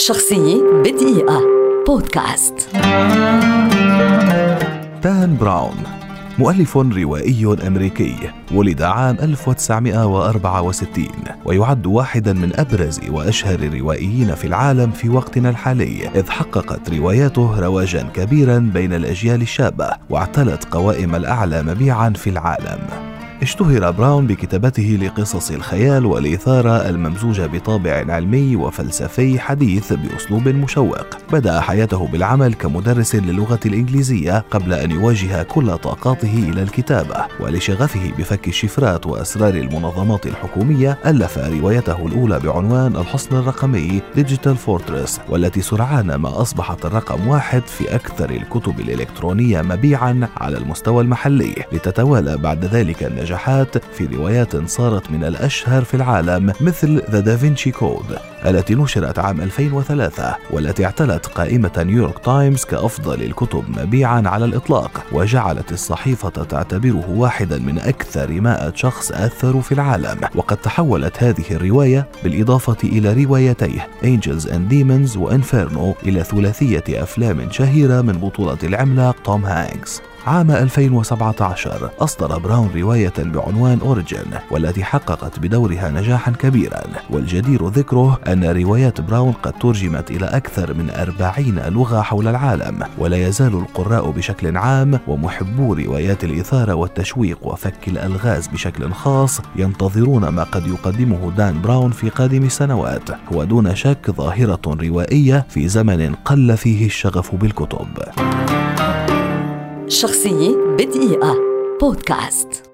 شخصية بدقيقة. بودكاست. دان براون مؤلف روائي أمريكي ولد عام 1964 ويعد واحدا من أبرز وأشهر الروائيين في العالم في وقتنا الحالي. إذ حققت رواياته رواجا كبيرا بين الأجيال الشابة واعتلت قوائم الأعلى مبيعا في العالم. اشتهر براون بكتابته لقصص الخيال والإثارة الممزوجة بطابع علمي وفلسفي حديث بأسلوب مشوق. بدأ حياته بالعمل كمدرس للغة الإنجليزية قبل أن يوجه كل طاقاته إلى الكتابة ولشغفه بفك الشفرات وأسرار المنظمات الحكومية ألف روايته الأولى بعنوان الحصن الرقمي Digital Fortress والتي سرعان ما أصبحت الرقم واحد في أكثر الكتب الإلكترونية مبيعا على المستوى المحلي. لتتوالى بعد ذلك النجاح النجاحات في روايات صارت من الأشهر في العالم مثل The Da Vinci Code التي نشرت عام 2003 والتي اعتلت قائمة نيويورك تايمز كأفضل الكتب مبيعا على الإطلاق وجعلت الصحيفة تعتبره واحدا من أكثر مائة شخص أثروا في العالم. وقد تحولت هذه الرواية بالإضافة إلى روايتيه Angels and Demons و Inferno إلى ثلاثية أفلام شهيرة من بطولة العملاق توم هانكس. عام 2017 أصدر براون رواية بعنوان Origin والتي حققت بدورها نجاحا كبيرا والجدير ذكره أن روايات براون قد ترجمت إلى أكثر من أربعين لغة حول العالم ولا يزال القراء بشكل عام ومحبو روايات الإثارة والتشويق وفك الألغاز بشكل خاص ينتظرون ما قد يقدمه دان براون في قادم السنوات. هو دون شك ظاهرة روائية في زمن قل فيه الشغف بالكتب. شخصية بدقيقة. بودكاست.